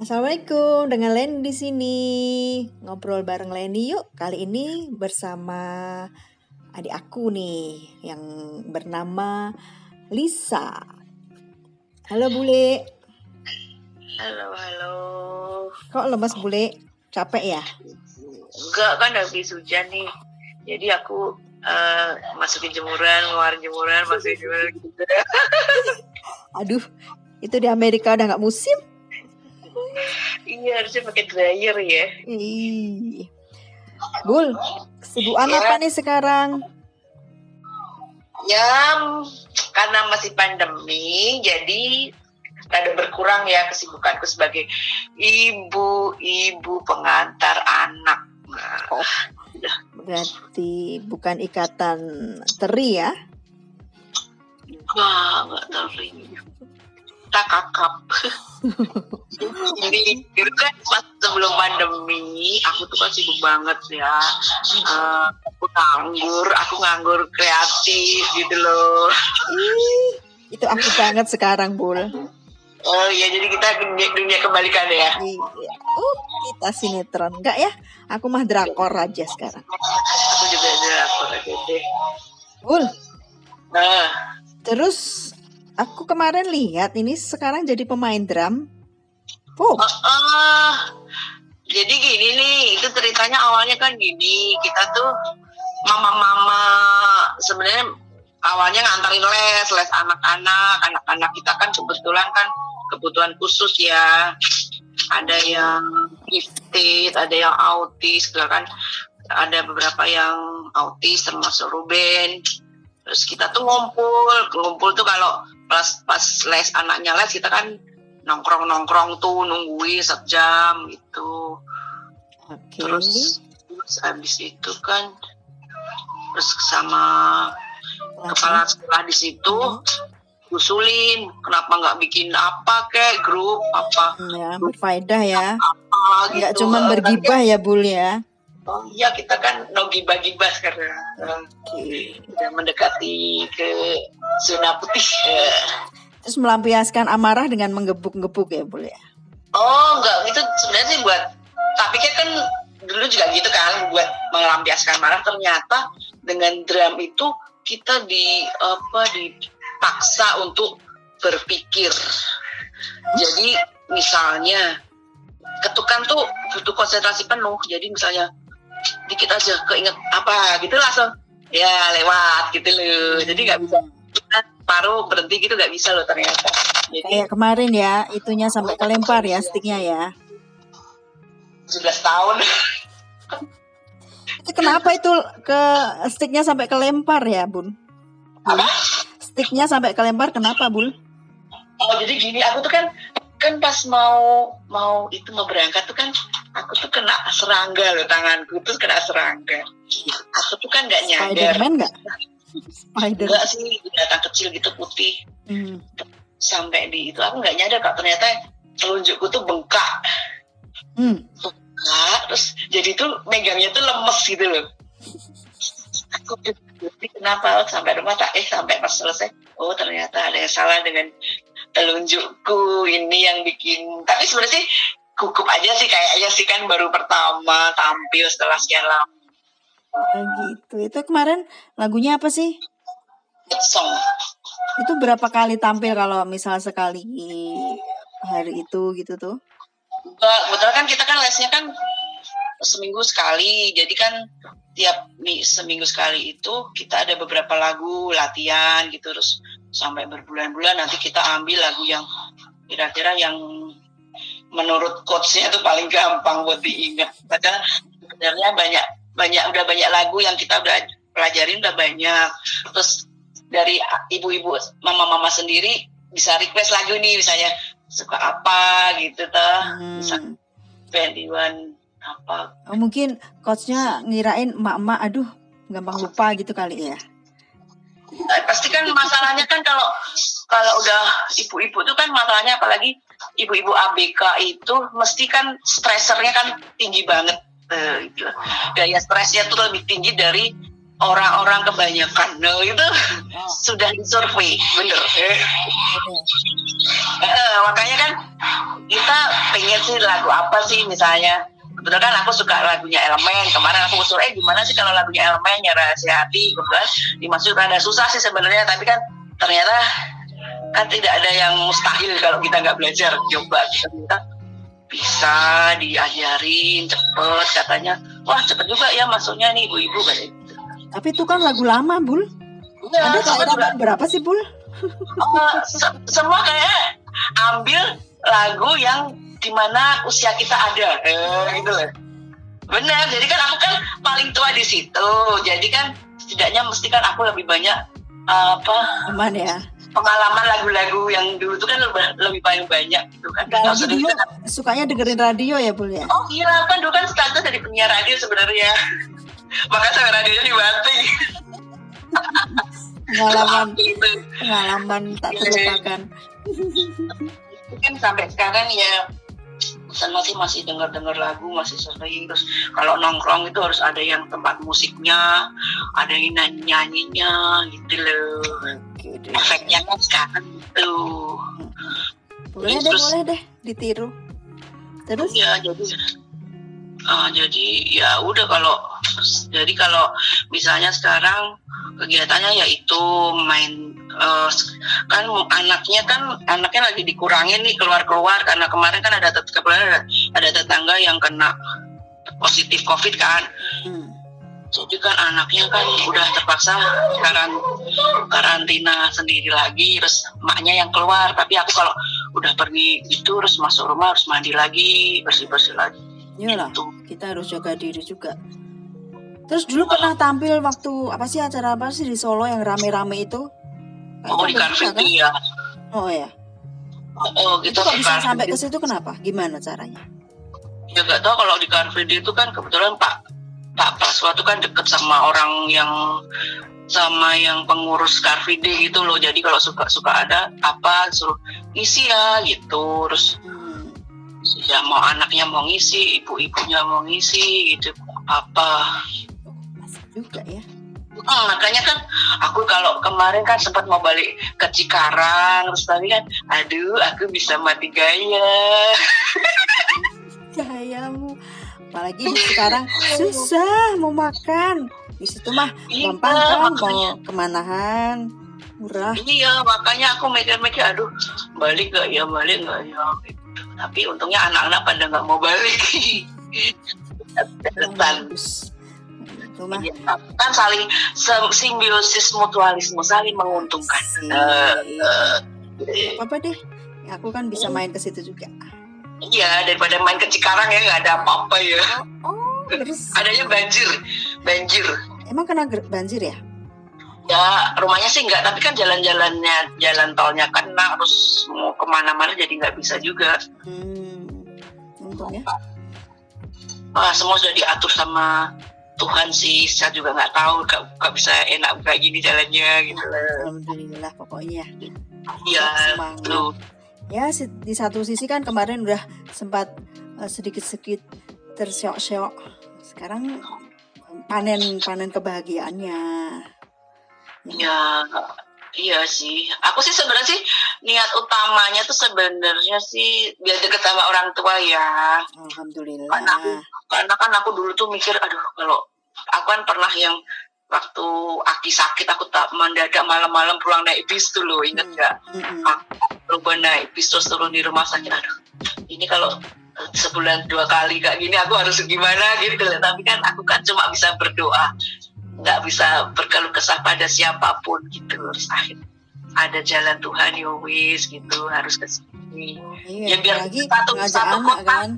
Assalamualaikum, dengan Leni di sini. Ngobrol bareng Leni yuk. Kali ini bersama adik aku nih yang bernama Lisa. Halo Bule. Halo, halo. Kok lemas Bule? Capek ya? Enggak kan habis hujan nih. Jadi aku eh, masukin jemuran, ngeluarin jemuran, masukin jemuran gitu. Aduh, itu di Amerika udah nggak musim? Iya, harusnya pakai dryer ya. Ih. Bul, kesibukan Ya. apa nih sekarang? Ya, karena masih pandemi, jadi rada berkurang ya kesibukanku sebagai ibu-ibu pengantar anak. Nah, Oh, berarti bukan ikatan teri ya? Enggak, enggak teri. Tak kakap. Jadi dulu kan pas sebelum pandemi, aku tuh kan sibuk banget ya. Eh, aku nganggur, aku nganggur kreatif gitu loh. Itu aku banget sekarang, Bul. Oh iya, jadi kita dunia, dunia kebalikan ya. Iya. Oh, kita sinetron. Enggak ya? Aku mah drakor aja sekarang. Aku juga aku ada deh. Bul, Nah, terus aku kemarin lihat ini sekarang jadi pemain drum. Oh, eh, eh, jadi gini nih, itu ceritanya awalnya kan gini, kita tuh mama-mama sebenarnya awalnya nganterin les, les anak-anak, anak-anak kita kan kebetulan kan kebutuhan khusus ya, ada yang gifted, ada yang autis, kan, ada beberapa yang autis termasuk Ruben. Terus kita tuh ngumpul, ngumpul tuh kalau pas pas les anaknya les kita kan nongkrong nongkrong tuh nungguin sejam gitu oke. terus terus habis itu kan terus sama kepala sekolah di situ usulin kenapa nggak bikin apa kek grup apa Ya, berfaedah ya. apa gitu cuman bergibah ya, Bul ya. Oh iya kita kan no gibah-gibah sekarang Eh, Oke. udah mendekati ke zona putih Eh. Terus melampiaskan amarah dengan menggebuk-gebuk ya, Bul ya. Oh enggak, itu sebenarnya sih buat tapi kan kan dulu juga gitu kan buat melampiaskan marah ternyata dengan drum itu kita di apa dipaksa untuk berpikir. Jadi misalnya ketukan tuh butuh konsentrasi penuh. Jadi misalnya dikit aja keinget apa gitu langsung ya lewat gitu loh. Jadi nggak bisa paruh berhenti gitu nggak bisa loh ternyata. Jadi Kayak kemarin ya, itunya sampai kelempar ya sticknya ya. 11 tahun. Itu kenapa itu ke sticknya sampai kelempar ya, Bun? Apa? Sticknya sampai kelempar kenapa, Bul? Oh jadi gini, aku tuh kan kan pas mau mau itu mau berangkat tuh kan aku tuh kena serangga loh tanganku tuh kena serangga. Aku tuh kan nggak nyadar. Spiderman nggak? Spider. Enggak sih binatang kecil gitu putih Hmm. sampai di itu aku nggak nyadar kak ternyata telunjukku tuh bengkak. Hmm. Nah, terus jadi tuh megangnya tuh lemes gitu loh. Aku jadi kenapa sampai rumah tak eh sampai pas selesai oh ternyata ada yang salah dengan telunjukku ini yang bikin tapi sebenarnya sih gugup aja sih kayaknya sih kan baru pertama tampil setelah sekian lama Oh, gitu. Itu kemarin lagunya apa sih? song Itu berapa kali tampil kalau misal sekali hari itu gitu tuh? Kebetulan kan kita kan lesnya kan seminggu sekali jadi kan tiap mi- seminggu sekali itu kita ada beberapa lagu latihan gitu terus sampai berbulan-bulan nanti kita ambil lagu yang kira-kira yang menurut coachnya itu paling gampang buat diingat. Padahal sebenarnya banyak banyak udah banyak lagu yang kita udah pelajarin udah banyak. Terus dari ibu-ibu mama-mama sendiri bisa request lagu nih misalnya suka apa? gitu bisa Hmm. 21 apa. Oh, mungkin coachnya ngirain emak-emak, aduh gampang lupa gitu kali ya. Nah, pasti kan masalahnya kan kalau kalau udah ibu-ibu itu kan masalahnya apalagi ibu-ibu ABK itu mesti kan stresernya kan tinggi banget. Eh, gitu. gaya stresnya tuh lebih tinggi dari orang-orang kebanyakan. No itu oh. sudah disurvei bener eh, makanya kan kita pengen sih lagu apa sih misalnya. Kebetulan kan aku suka lagunya elemen. Kemarin aku usul eh gimana sih kalau lagunya elemen ya rahasia hati? Kebetulan dimasuk rada susah sih sebenarnya tapi kan ternyata kan tidak ada yang mustahil kalau kita nggak belajar. Coba kita minta bisa diajarin cepet katanya. Wah cepet juga ya masuknya nih ibu-ibu kayak gitu. Tapi itu kan lagu lama bul. Ya, ada kayak berapa sih bul? Uh, se semua kayak ambil lagu yang di mana usia kita ada eh, gitu loh. Benar jadi kan aku kan paling tua di situ. Jadi kan setidaknya mesti kan aku lebih banyak uh, apa aman ya pengalaman lagu-lagu yang dulu tuh kan lebih, lebih paling banyak gitu kan. Lagi dulu kan, sukanya dengerin radio ya Bul ya? Oh iya kan dulu kan status dari penyiar radio sebenarnya. Makanya sampai radionya dibanting. pengalaman pengalaman tak iya. terlupakan. Mungkin sampai sekarang ya pesan masih masih dengar dengar lagu masih sering terus kalau nongkrong itu harus ada yang tempat musiknya ada yang nyanyi nyanyinya gitu loh okay, efeknya kan sekarang gitu boleh deh terus, boleh deh ditiru. Terus? Ya jadi uh, jadi ya udah kalau jadi kalau misalnya sekarang kegiatannya yaitu main uh, kan anaknya kan anaknya lagi dikurangin nih keluar-keluar karena kemarin kan ada tetangga ada tetangga yang kena positif covid kan. Hmm. Jadi kan anaknya kan udah terpaksa karan karantina sendiri lagi terus maknya yang keluar tapi aku kalau udah pergi itu terus masuk rumah harus mandi lagi bersih bersih lagi Iyalah, gitu. kita harus jaga diri juga Terus dulu pernah tampil waktu apa sih acara apa sih di Solo yang rame-rame itu? oh di Car kan? ya. Oh ya. Oh, gitu. Kok bisa sampai ke situ kenapa? Gimana caranya? Ya gak tahu kalau di Car itu kan kebetulan Pak Pak Praswa itu kan deket sama orang yang sama yang pengurus Car gitu loh. Jadi kalau suka suka ada apa suruh ngisi ya gitu. Terus hmm. ya mau anaknya mau ngisi, ibu-ibunya mau ngisi gitu apa juga ya. Hmm, makanya kan aku kalau kemarin kan sempat mau balik ke Cikarang terus tadi kan aduh aku bisa mati gaya gayamu apalagi sekarang susah mau makan. Di situ mah iya, gampang kan mau kemanahan. Murah. Iya makanya aku mikir-mikir aduh balik gak ya balik gak ya? Tapi untungnya anak-anak pada nggak mau balik. Bagus mah. Ya, kan saling simbiosis mutualisme saling menguntungkan. Uh, uh, apa deh? Aku kan bisa main ke situ juga iya daripada main ke Cikarang ya nggak ada apa-apa ya. Oh, oh terus? Adanya banjir banjir. Emang kena banjir ya? Ya rumahnya sih enggak tapi kan jalan-jalannya jalan tolnya kena harus mau ke mana-mana jadi nggak bisa juga. Hmm, untung ya. Wah, semua sudah diatur sama Tuhan sih saya juga nggak tahu gak, gak bisa enak kayak gini jalannya gitu. Alhamdulillah pokoknya. Iya tuh ya di satu sisi kan kemarin udah sempat uh, sedikit-sedikit tersyok-syok sekarang panen panen kebahagiaannya ya Iya sih, aku sih sebenarnya sih niat utamanya tuh sebenarnya sih biar deket sama orang tua ya. Alhamdulillah. Karena, karena kan aku dulu tuh mikir, aduh kalau aku kan pernah yang waktu aki sakit aku tak mendadak malam-malam pulang naik bis tuh loh inget hmm, nggak mm -hmm. aku naik bis terus turun di rumah sakit aduh ini kalau sebulan dua kali kayak gini aku harus gimana gitu loh tapi kan aku kan cuma bisa berdoa nggak bisa berkeluh kesah pada siapa pun gitu terus akhir ada jalan Tuhan ya gitu harus ke sini iya, ya biar lagi satu satu kota kan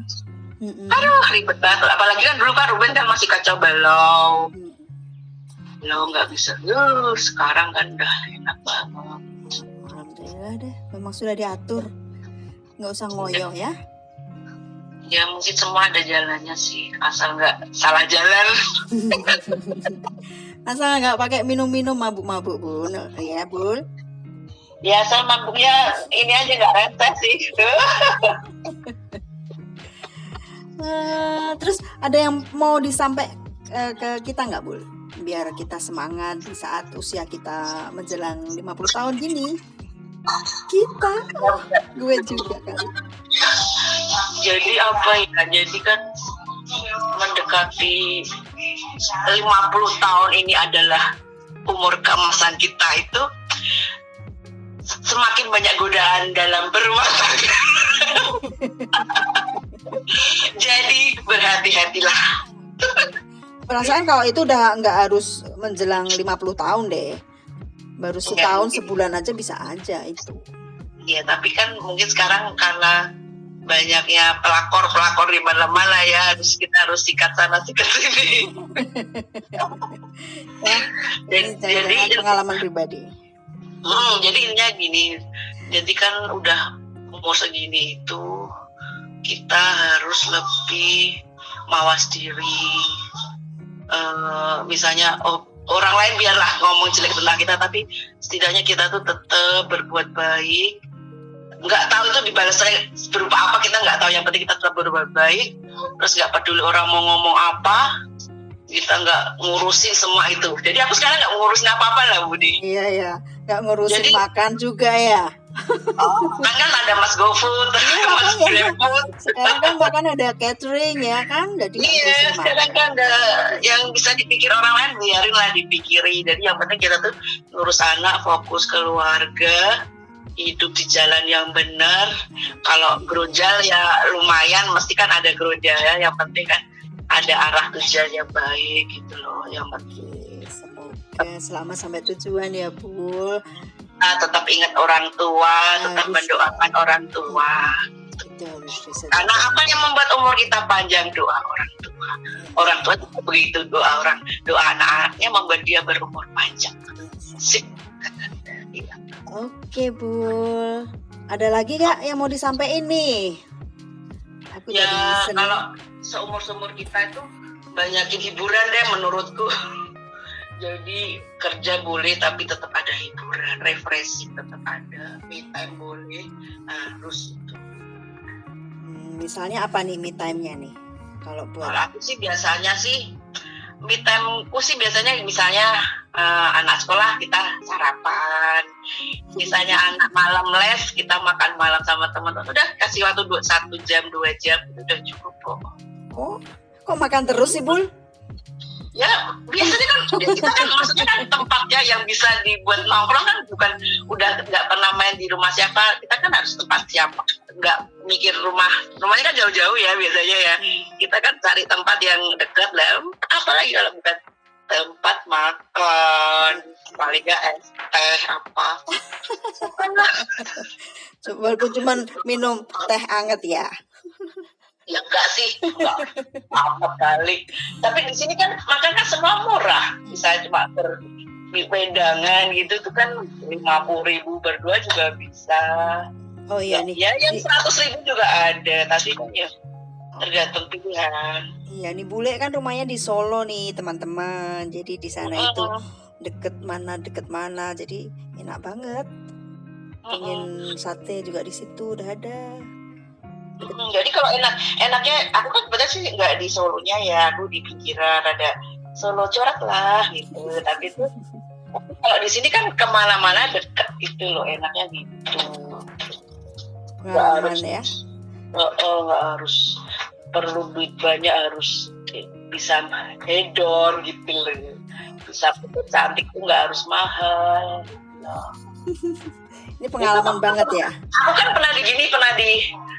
Mm-mm. Aduh ribet banget. Apalagi kan dulu kan Ruben kan masih kacau belau. Lo nggak bisa. Uh, sekarang kan udah enak banget. Alhamdulillah deh. Memang sudah diatur. Nggak usah ngoyo ya. Ya mungkin semua ada jalannya sih. Asal nggak salah jalan. asal nggak pakai minum-minum mabuk-mabuk bun. Ya bun. Ya asal mabuknya ini aja nggak rente sih. Uh, terus ada yang mau disampaikan uh, ke kita nggak, Bul? biar kita semangat di saat usia kita menjelang 50 tahun gini. Kita, gue juga kali. Jadi apa ya? Jadi kan mendekati 50 tahun ini adalah umur keemasan kita itu semakin banyak godaan dalam berumah tangga. Jadi berhati-hatilah. Perasaan kalau itu udah nggak harus menjelang 50 tahun deh. Baru setahun sebulan aja bisa aja itu. Iya, tapi kan mungkin sekarang karena banyaknya pelakor-pelakor di mana-mana ya harus kita harus sikat sana sikat sini. ya, jadi, jadi pengalaman pribadi. Hmm, jadi intinya gini, jadi kan udah umur segini itu kita harus lebih mawas diri. Uh, misalnya oh, orang lain biarlah ngomong jelek tentang kita, tapi setidaknya kita tuh tetap berbuat baik. Nggak tahu itu dibalas berupa apa kita nggak tahu. Yang penting kita tetap berbuat baik. Terus nggak peduli orang mau ngomong apa, kita nggak ngurusin semua itu. Jadi aku sekarang nggak ngurusin apa-apa lah Budi. Iya iya, nggak ngurusin Jadi, makan juga ya. Oh, kan kan ada Mas GoFood, iya, Mas GrabFood. Sekarang kan bahkan ada catering ya kan, jadi Iya, sekarang kan ada yang bisa dipikir orang lain biarin lah dipikiri. Jadi yang penting kita tuh ngurus anak, fokus keluarga, hidup di jalan yang benar. Kalau gerunjal ya lumayan, mesti kan ada gerunjal ya. Yang penting kan ada arah tujuan yang baik gitu loh yang penting semoga selamat sampai tujuan ya Bu nah, tetap ingat orang tua nah, tetap mendoakan orang tua. Karena apa yang membuat umur kita panjang? Doa orang tua. Orang tua begitu doa orang doa anak-anaknya membuat dia berumur panjang. Sip. Oke Bu, ada lagi gak yang mau disampaikan nih? Aku ya kalau seumur seumur kita itu banyakin hiburan deh menurutku. Jadi kerja boleh tapi tetap ada hiburan, refreshing tetap ada, me time boleh, harus itu. Hmm, misalnya apa nih me time-nya nih? Kalau buat Kalau aku sih biasanya sih me time-ku sih biasanya misalnya uh, anak sekolah kita sarapan, misalnya anak malam les kita makan malam sama teman-teman udah kasih waktu dua satu jam dua jam udah cukup kok. Oh, kok makan terus sih, Bul? Ya, biasanya kan kita kan maksudnya kan tempatnya yang bisa dibuat nongkrong kan bukan udah nggak pernah main di rumah siapa. Kita kan harus tempat siapa. Nggak mikir rumah. Rumahnya kan jauh-jauh ya biasanya ya. Kita kan cari tempat yang dekat lah. Apalagi kalau bukan tempat makan paling gak es teh apa walaupun cuma minum teh anget ya ya enggak sih. Enggak. Apa kali tapi di sini kan makan kan semua murah. Misalnya cuma ber wedangan gitu tuh kan lima puluh ribu berdua juga bisa. Oh iya ya, nih. Ya yang seratus ribu juga ada. Tapi kan ya tergantung pilihan. Iya nih bule kan rumahnya di Solo nih teman-teman. Jadi di sana uh itu deket mana deket mana. Jadi enak banget. Pengen uh sate juga di situ udah ada Hmm, jadi kalau enak enaknya aku kan betul sih nggak di Solonya ya aku di pinggiran ada Solo corak lah gitu. Tapi itu kalau di sini kan ke mana-mana deket itu loh enaknya gitu. Nggak harus ya? Nggak uh, harus perlu duit banyak harus bisa hedon gitu loh. Bisa cantik tuh nggak harus mahal. Ini pengalaman ya, banget ya? Aku kan pernah di gini pernah di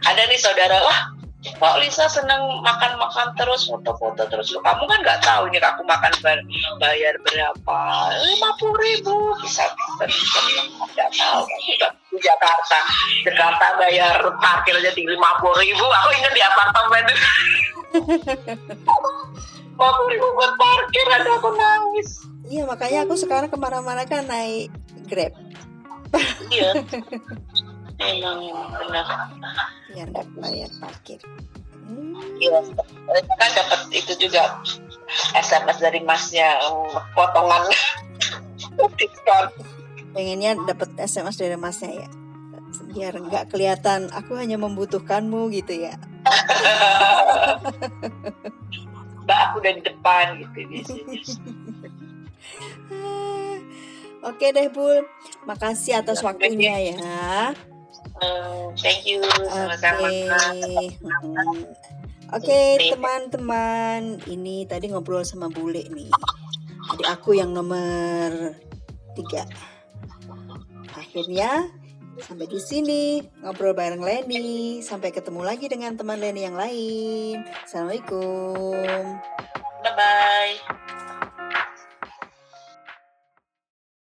ada nih saudara wah Pak Lisa seneng makan-makan terus foto-foto terus. Lo kamu kan nggak tahu ini aku makan bayar berapa? lima puluh ribu. Bisa bisa nggak tahu. Di Jakarta. Jakarta bayar parkir aja di lima puluh ribu. Aku ingat di apartemen lima puluh ribu buat parkir ada aku nangis. Iya makanya aku sekarang ke mana-mana kan naik grab. Iya emang benar. Biar nggak bayar parkir. Iya hmm. kan dapat itu juga SMS dari masnya potongan. Diskon. Pengennya dapat SMS dari masnya ya. Biar nggak kelihatan aku hanya membutuhkanmu gitu ya. Mbak aku dari depan gitu biasanya Oke deh Bul, makasih atas waktunya ya. Thank you Oke, sama-sama. Hmm. Oke teman-teman, ini tadi ngobrol sama Bule nih. Adik aku yang nomor tiga. Akhirnya sampai di sini ngobrol bareng Leni. Sampai ketemu lagi dengan teman Leni yang lain. Assalamualaikum. Bye bye.